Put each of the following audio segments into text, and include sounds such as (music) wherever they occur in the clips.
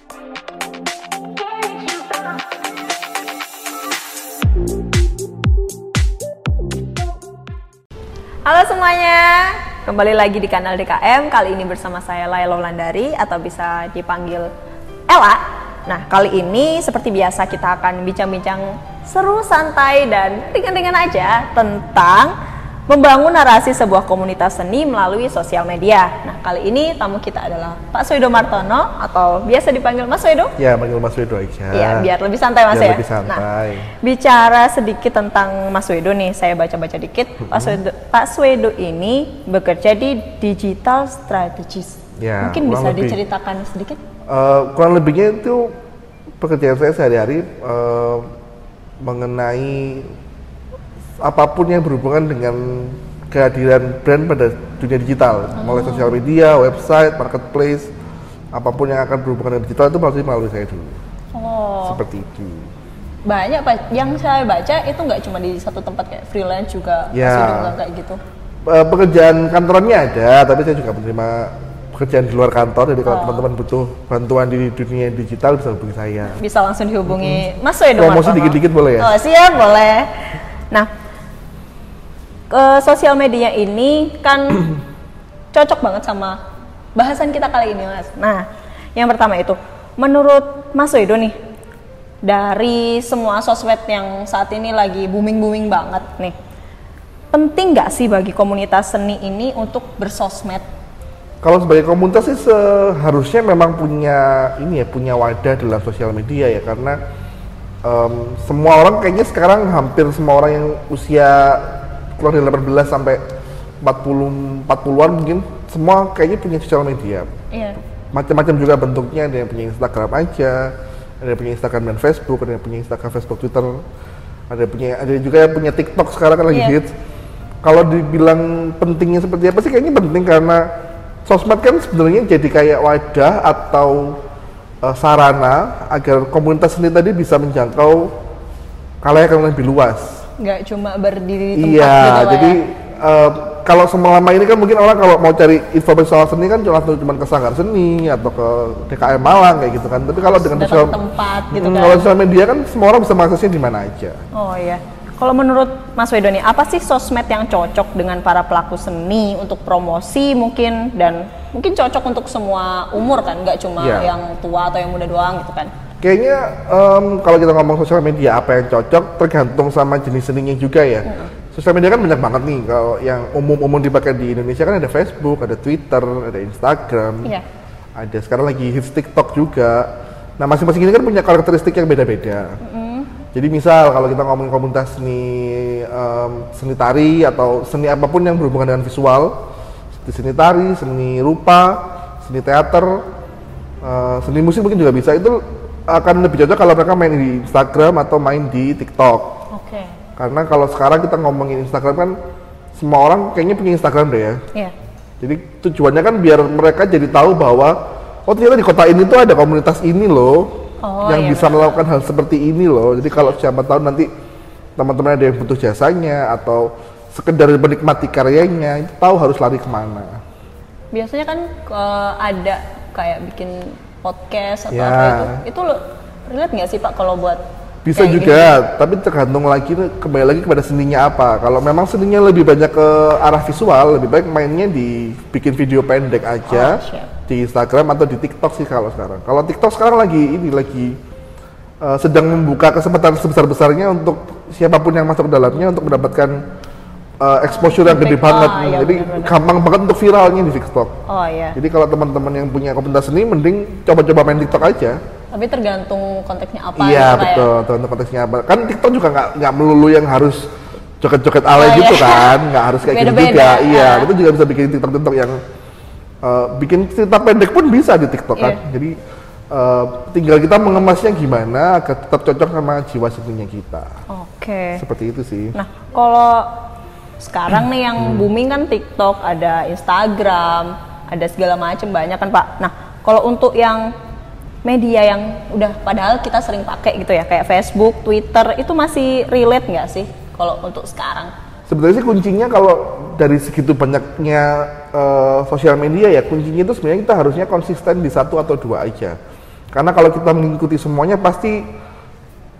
Halo semuanya, kembali lagi di kanal DKM. Kali ini bersama saya Laila Landari atau bisa dipanggil Ella. Nah, kali ini seperti biasa kita akan bincang-bincang seru, santai, dan ringan-ringan aja tentang membangun narasi sebuah komunitas seni melalui sosial media. Nah, kali ini tamu kita adalah Pak Swedo Martono atau biasa dipanggil Mas Swedo. Ya, panggil Mas Wedo aja. Iya, biar lebih santai Mas Biar ya. lebih santai. Nah, bicara sedikit tentang Mas Swedo nih, saya baca-baca dikit. Pak Swedo, Pak Swedo ini bekerja di digital strategist. Ya, Mungkin bisa lebih. diceritakan sedikit? Eh, kurang lebihnya itu pekerjaan saya sehari-hari eh, mengenai apa pun yang berhubungan dengan kehadiran brand pada dunia digital, mulai sosial media, website, marketplace, apa pun yang akan berhubungan dengan digital itu pasti melalui saya dulu. Oh, Seperti itu. banyak Pak. Yang saya baca itu nggak cuma di satu tempat kayak freelance juga, Ya. Mas Swedo nggak kayak gitu. Pekerjaan kantornya ada, tapi saya juga menerima pekerjaan di luar kantor. Jadi kalau Oh. teman-teman butuh bantuan di dunia digital bisa hubungi saya. Bisa langsung dihubungi Mas Swedo Promosi dikit-dikit boleh ya? Oh, siap, boleh. Nah, ke sosial media ini kan (clears throat) cocok banget sama bahasan kita kali ini, Mas. Nah, yang pertama itu, menurut Mas Wedo nih, dari semua sosmed yang saat ini lagi booming-booming banget nih, penting nggak sih bagi komunitas seni ini untuk bersosmed? Kalau sebagai komunitas sih seharusnya memang punya ini ya punya wadah dalam sosial media ya karena em, semua orang kayaknya sekarang hampir semua orang yang usia kurang dari 18 sampai 40 40-an mungkin semua kayaknya punya sosial media. Iya. Macam-macam juga bentuknya ada yang punya Instagram aja, ada yang punya Instagram dan Facebook, ada yang punya Instagram, Facebook, Twitter, ada yang punya ada juga yang punya TikTok sekarang kan lagi Iya. hits. Kalau dibilang pentingnya seperti apa sih kayaknya penting karena sosmed kan sebenarnya jadi kayak wadah atau eh, sarana agar komunitas seni tadi bisa menjangkau kalayak yang lebih luas. Nggak cuma berdiri di tempat Iya, gitu jadi ya? eh, kalau selama ini kan mungkin orang kalau mau cari informasi soal seni kan cuma cuma ke Sanggar Seni atau ke DKM Malang kayak gitu kan. Tapi kalau dengan sosial tempat gitu Hmm, kan. kalau sosial media kan semua orang bisa mengaksesnya di mana aja. Oh iya. Kalau menurut Mas Wedo nih, apa sih sosmed yang cocok dengan para pelaku seni untuk promosi mungkin dan mungkin cocok untuk semua umur kan, nggak cuma Iya. yang tua atau yang muda doang gitu kan? Kayaknya em, kalau kita ngomong sosial media apa yang cocok tergantung sama jenis seninya juga ya. Sosial media kan banyak banget nih. Kalau yang umum-umum dipakai di Indonesia kan ada Facebook, ada Twitter, ada Instagram. Iya. Ada sekarang lagi hits TikTok juga. Nah masing-masing ini kan punya karakteristik yang beda-beda. Jadi misal kalau kita ngomongin komunitas seni em, seni tari atau seni apa pun yang berhubungan dengan visual, seperti seni tari, seni rupa, seni teater, eh, seni musik mungkin juga bisa. Itu akan lebih cocok kalau mereka main di Instagram atau main di TikTok. Oke. Karena kalau sekarang kita ngomongin Instagram kan semua orang kayaknya punya Instagram deh ya. Iya. Jadi tujuannya kan biar mereka jadi tahu bahwa oh ternyata di kota ini tuh ada komunitas ini loh Oh, yang iya, bisa melakukan hal seperti ini loh. Jadi kalau siapa tahu nanti teman-teman ada yang butuh jasanya atau sekedar menikmati karyanya itu tahu harus lari ke mana. Biasanya kan eh, ada kayak bikin podcast atau Ya. apa itu, itu lo relate nggak sih Pak kalau buat Bisa kayak juga, tapi tergantung lagi kembali lagi kepada seninya apa. Kalau memang seninya lebih banyak ke arah visual, lebih baik mainnya di bikin video pendek aja Oh. Di Instagram atau di TikTok sih kalau sekarang. Kalau TikTok sekarang lagi ini lagi eh, sedang membuka kesempatan sebesar-besarnya untuk siapa pun yang masuk ke dalamnya untuk mendapatkan eh, exposure yang gede banget. Ah, iya, Jadi benar-benar. gampang banget untuk viralnya di TikTok. gitu? Oh iya. Jadi kalau teman-teman yang punya komunitas seni mending coba-coba main TikTok aja. Tapi tergantung konteksnya apa Iya gitu, ya? betul, tergantung konteksnya apa. Kan TikTok juga nggak nggak melulu yang harus joget-joget alay Oh, gitu iya. kan, nggak harus kayak (laughs) gitu Beda-beda, juga. Iya, ah. kita juga bisa bikin TikTok-TikTok yang eh, bikin cerita pendek pun bisa di TikTok kan. Iya. Jadi eh, tinggal kita mengemasnya gimana agar tetap cocok sama jiwa seninya kita. Oke. Seperti itu sih. Nah, kalau sekarang nih yang booming kan TikTok, ada Instagram, ada segala macam banyak kan Pak. Nah, kalau untuk yang media yang udah padahal kita sering pakai gitu ya, kayak Facebook, Twitter, itu masih relate nggak sih kalau untuk sekarang? Sebenarnya sih kuncinya kalau dari segitu banyaknya eh, sosial media ya kuncinya itu sebenarnya kita harusnya konsisten di satu atau dua aja. Karena kalau kita mengikuti semuanya pasti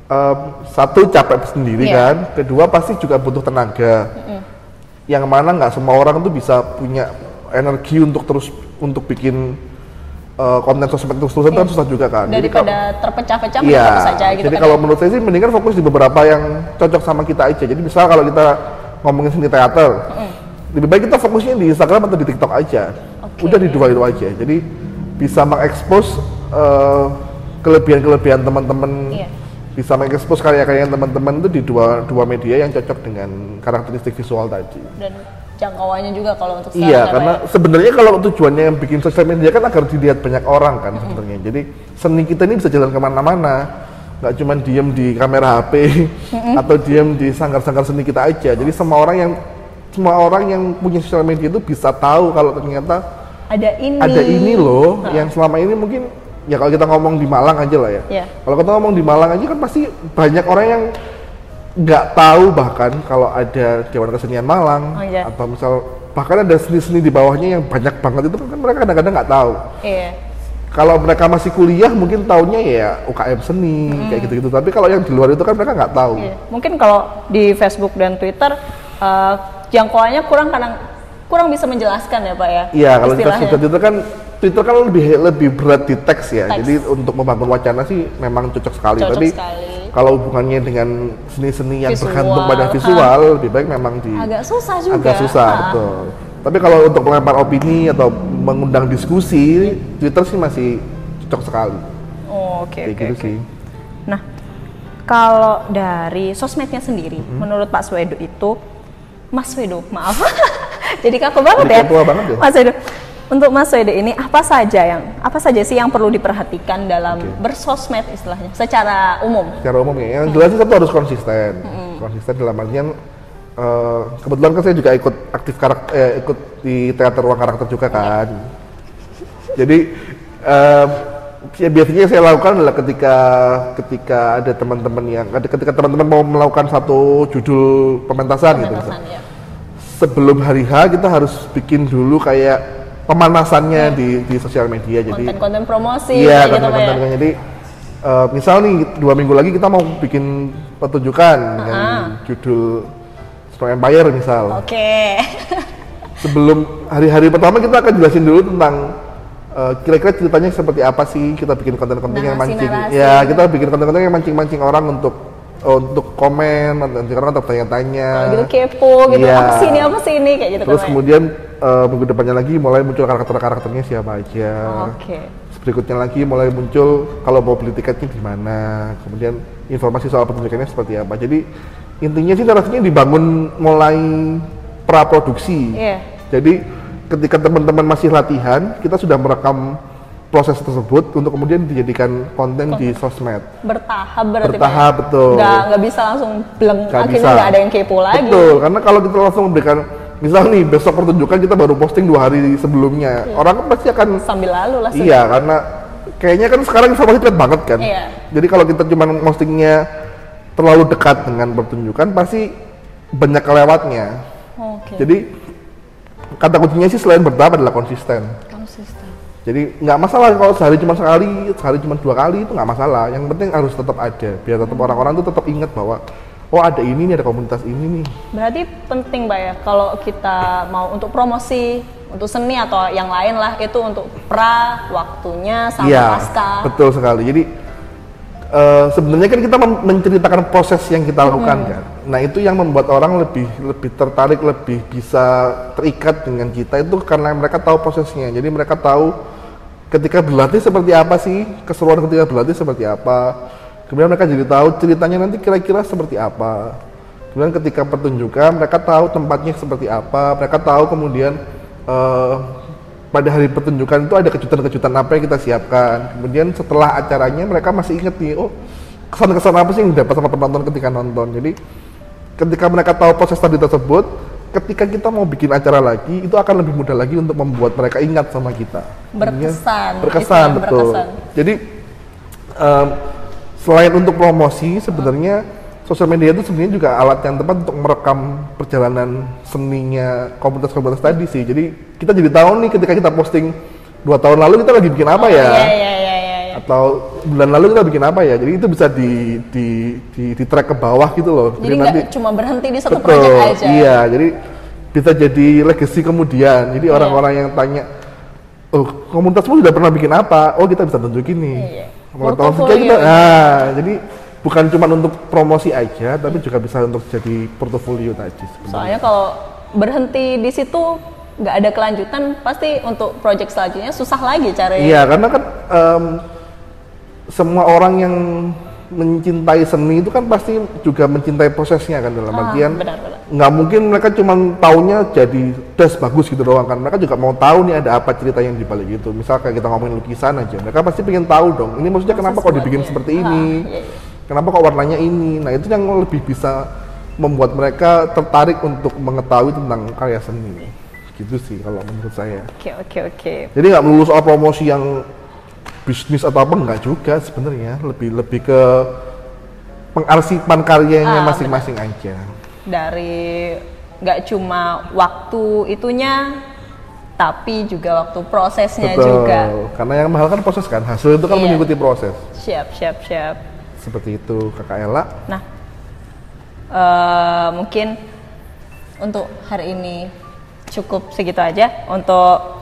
em, satu capek sendiri Iya. kan, kedua pasti juga butuh tenaga. Yang mana nggak semua orang tuh bisa punya energi untuk terus untuk bikin eh, konten sosmed terus terusan kan susah juga kan. Jadi kalau- Daripada terpecah-pecah Iya. fokus saja gitu Jadi kan. kalau menurut saya sih mendingan fokus di beberapa yang cocok sama kita aja. Jadi misal kalau kita ngomongin seni teater, lebih baik kita fokusnya di Instagram atau di TikTok aja. Oke. Udah di dua itu aja. Jadi bisa mengekspos eh, kelebihan-kelebihan teman-teman. Iya. Bisa mengekspos karya-karya teman-teman itu di dua dua media yang cocok dengan karakteristik visual tadi. dan jangkauannya juga kalau untuk sekarang Iya, ya, karena ya? sebenarnya kalau tujuannya yang bikin sosial media kan agar dilihat banyak orang kan sebenarnya. Jadi seni kita ini bisa jalan ke mana-mana, nggak cuma diem di kamera HP atau diem di sanggar-sanggar seni kita aja. Jadi semua orang yang semua orang yang punya sosial media itu bisa tahu kalau ternyata ada ini ada ini loh yang selama ini mungkin ya kalau kita ngomong di Malang aja lah ya. Iya. Kalau kita ngomong di Malang aja kan pasti banyak orang yang nggak tahu bahkan kalau ada Dewan Kesenian Malang Oh, iya. atau misal bahkan ada seni-seni di bawahnya yang banyak banget itu kan mereka kadang-kadang nggak tahu. iya Kalau mereka masih kuliah mungkin taunya ya UKM seni kayak gitu-gitu. Tapi kalau yang di luar itu kan mereka nggak tahu. Iya. Mungkin kalau di Facebook dan Twitter eh, jangkauannya kurang kadang kurang bisa menjelaskan ya Pak ya. Iya, kalau kita istilahnya. sudah itu kan Twitter kan lebih lebih berat di teks ya. Teks. Jadi untuk membangun wacana sih memang cocok sekali. Cocok Tapi sekali. kalau hubungannya dengan seni-seni yang Visual, bergantung pada ha. visual, lebih baik memang di agak susah juga. agak susah, Ah. betul. Tapi kalau untuk melempar opini atau mengundang diskusi, Twitter sih masih cocok sekali. Oh, oke Kayak oke. gitu oke. sih. Nah, kalau dari sosmednya sendiri, Hmm. menurut Pak Swedo itu, Mas Swedo, maaf, (laughs) jadi kaku banget Jadi ya, ketua banget ya? Mas Swedo. Untuk Mas Swedo ini apa saja yang apa saja sih yang perlu diperhatikan dalam Oke. bersosmed istilahnya, secara umum? Secara umum ya, yang jelas sih satu harus konsisten. Konsisten dalam artian eh, kebetulan kan saya juga ikut aktif karakter, eh, ikut di teater ruang karakter juga kan. Jadi eh, ya biasanya yang saya lakukan adalah ketika ketika ada teman-teman yang ada ketika teman-teman mau melakukan satu judul pementasan, gitu. Pementasan ya. Sebelum hari H kita harus bikin dulu kayak pemanasannya di di sosial media. Jadi Konten-konten promosi Iya, gitu Pak ya. konten-konten jadi eh, misal nih dua minggu lagi kita mau bikin pertunjukan dengan judul Strong Empire misal. Oke. (laughs) Sebelum hari-hari pertama kita akan jelasin dulu tentang eh, kira-kira ceritanya seperti apa sih kita bikin konten-konten yang mancing. Narasi-narasi. Ya kita bikin konten-konten yang mancing-mancing orang untuk untuk komen, nanti orang atau tanya-tanya. Gitu kepo gitu, Iya. apa sih ini, apa sih ini kayak gitu Terus kan, ya. kemudian eh, minggu depannya lagi mulai muncul karakter-karakternya siapa aja. Oke. Berikutnya lagi mulai muncul kalau mau beli tiketnya di mana, kemudian informasi soal pertunjukannya seperti apa. Jadi intinya sih narasinya dibangun mulai praproduksi. Iya. Jadi ketika teman-teman masih latihan, kita sudah merekam proses tersebut untuk kemudian dijadikan konten di sosmed. Bertahap berarti Bertahap, ya? betul. Nggak, nggak bisa langsung bleng, Nggak akhirnya bisa. nggak ada yang kepo lagi. Betul, karena kalau kita langsung memberikan, misal nih besok pertunjukan kita baru posting dua hari sebelumnya, orang kan pasti akan Sambil lalu lah. Iya, karena kayaknya kan sekarang informasi cepat banget kan. Iya. Jadi kalau kita cuma postingnya terlalu dekat dengan pertunjukan, pasti banyak kelewatnya. Oke. Jadi kata kuncinya sih selain bertahap adalah konsisten. Konsisten. Jadi nggak masalah kalau sehari cuma sekali, sehari cuma dua kali itu nggak masalah. Yang penting harus tetap ada, biar tetap orang-orang tuh tetap ingat bahwa oh ada ini nih, ada komunitas ini nih. Berarti penting Pak ya kalau kita mau untuk promosi untuk seni atau yang lain lah itu untuk pra waktunya sama Iya, pasca. betul sekali. Jadi eh, sebenarnya kan kita menceritakan proses yang kita lakukan kan. Nah itu yang membuat orang lebih lebih tertarik, lebih bisa terikat dengan kita itu karena mereka tahu prosesnya. Jadi mereka tahu ketika berlatih seperti apa sih, keseruan ketika berlatih seperti apa. Kemudian mereka jadi tahu ceritanya nanti kira-kira seperti apa. Kemudian ketika pertunjukan mereka tahu tempatnya seperti apa, mereka tahu kemudian eh, pada hari pertunjukan itu ada kejutan-kejutan apa yang kita siapkan. Kemudian setelah acaranya mereka masih ingat nih, oh kesan-kesan apa sih yang dapat sama penonton ketika nonton. Jadi ketika mereka tahu proses tadi tersebut, ketika kita mau bikin acara lagi, itu akan lebih mudah lagi untuk membuat mereka ingat sama kita. Berkesan, Berkesan, istilah betul. berkesan. Jadi em, selain untuk promosi, sebenarnya sosial media itu sebenarnya juga alat yang tepat untuk merekam perjalanan seninya komunitas-komunitas tadi sih. Jadi kita jadi tahu nih ketika kita posting dua tahun lalu kita lagi bikin apa ya. Iya iya iya iya. iya. Atau bulan lalu kita bikin apa ya? Jadi itu bisa di di di, di track ke bawah gitu loh. Jadi nggak cuma berhenti di satu betul. proyek aja. iya jadi bisa jadi legacy kemudian. Jadi orang-orang yang tanya oh komunitasmu sudah pernah bikin apa? Oh kita bisa tunjukin nih. Iya. pengetahuan Portofolio. kita nah jadi bukan cuma untuk promosi aja tapi juga bisa untuk jadi portofolio tadi sebenarnya. Soalnya kalau berhenti di situ nggak ada kelanjutan, pasti untuk project selanjutnya susah lagi cari. Iya, karena kan em, semua orang yang mencintai seni itu kan pasti juga mencintai prosesnya kan dalam Ah, artian nggak mungkin mereka cuma taunya jadi das bagus gitu doang kan. Mereka juga mau tahu nih ada apa cerita yang dibalik itu. Misal kayak kita ngomongin lukisan aja mereka pasti pengen tahu dong ini maksudnya kenapa kok dibikin seperti Ah, ini? iya, iya. kenapa kok warnanya ini? Nah itu yang lebih bisa membuat mereka tertarik untuk mengetahui tentang karya seni. Gitu sih kalau menurut saya. Oke oke oke. jadi nggak melulu soal promosi yang bisnis atau apa enggak juga sebenarnya lebih lebih ke pengarsipan karyanya Ah, masing-masing aja. Dari nggak cuma waktu itunya, tapi juga waktu prosesnya juga. Karena yang mahal kan proses kan, hasil itu kan Iya. mengikuti proses. Siap siap siap. Seperti itu Kakak Ella. Nah, eh, mungkin untuk hari ini cukup segitu aja. Untuk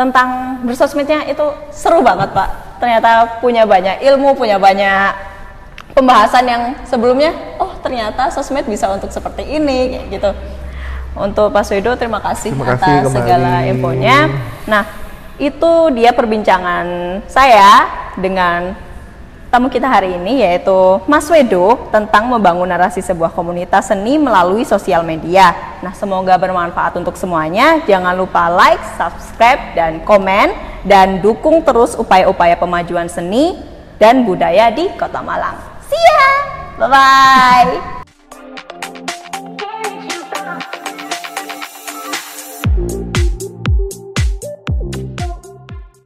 tentang bersosmednya itu seru banget pak. Ternyata punya banyak ilmu, punya banyak pembahasan yang sebelumnya. Oh ternyata sosmed bisa untuk seperti ini, kayak gitu. Untuk Pak Swedo terima kasih Terima kasih atas kembali. segala infonya. Nah, itu dia perbincangan saya dengan tamu kita hari ini yaitu Mas Wedo tentang membangun narasi sebuah komunitas seni melalui sosial media. Nah, semoga bermanfaat untuk semuanya. Jangan lupa like, subscribe, dan komen dan dukung terus upaya-upaya pemajuan seni dan budaya di Kota Malang. See ya. Bye bye.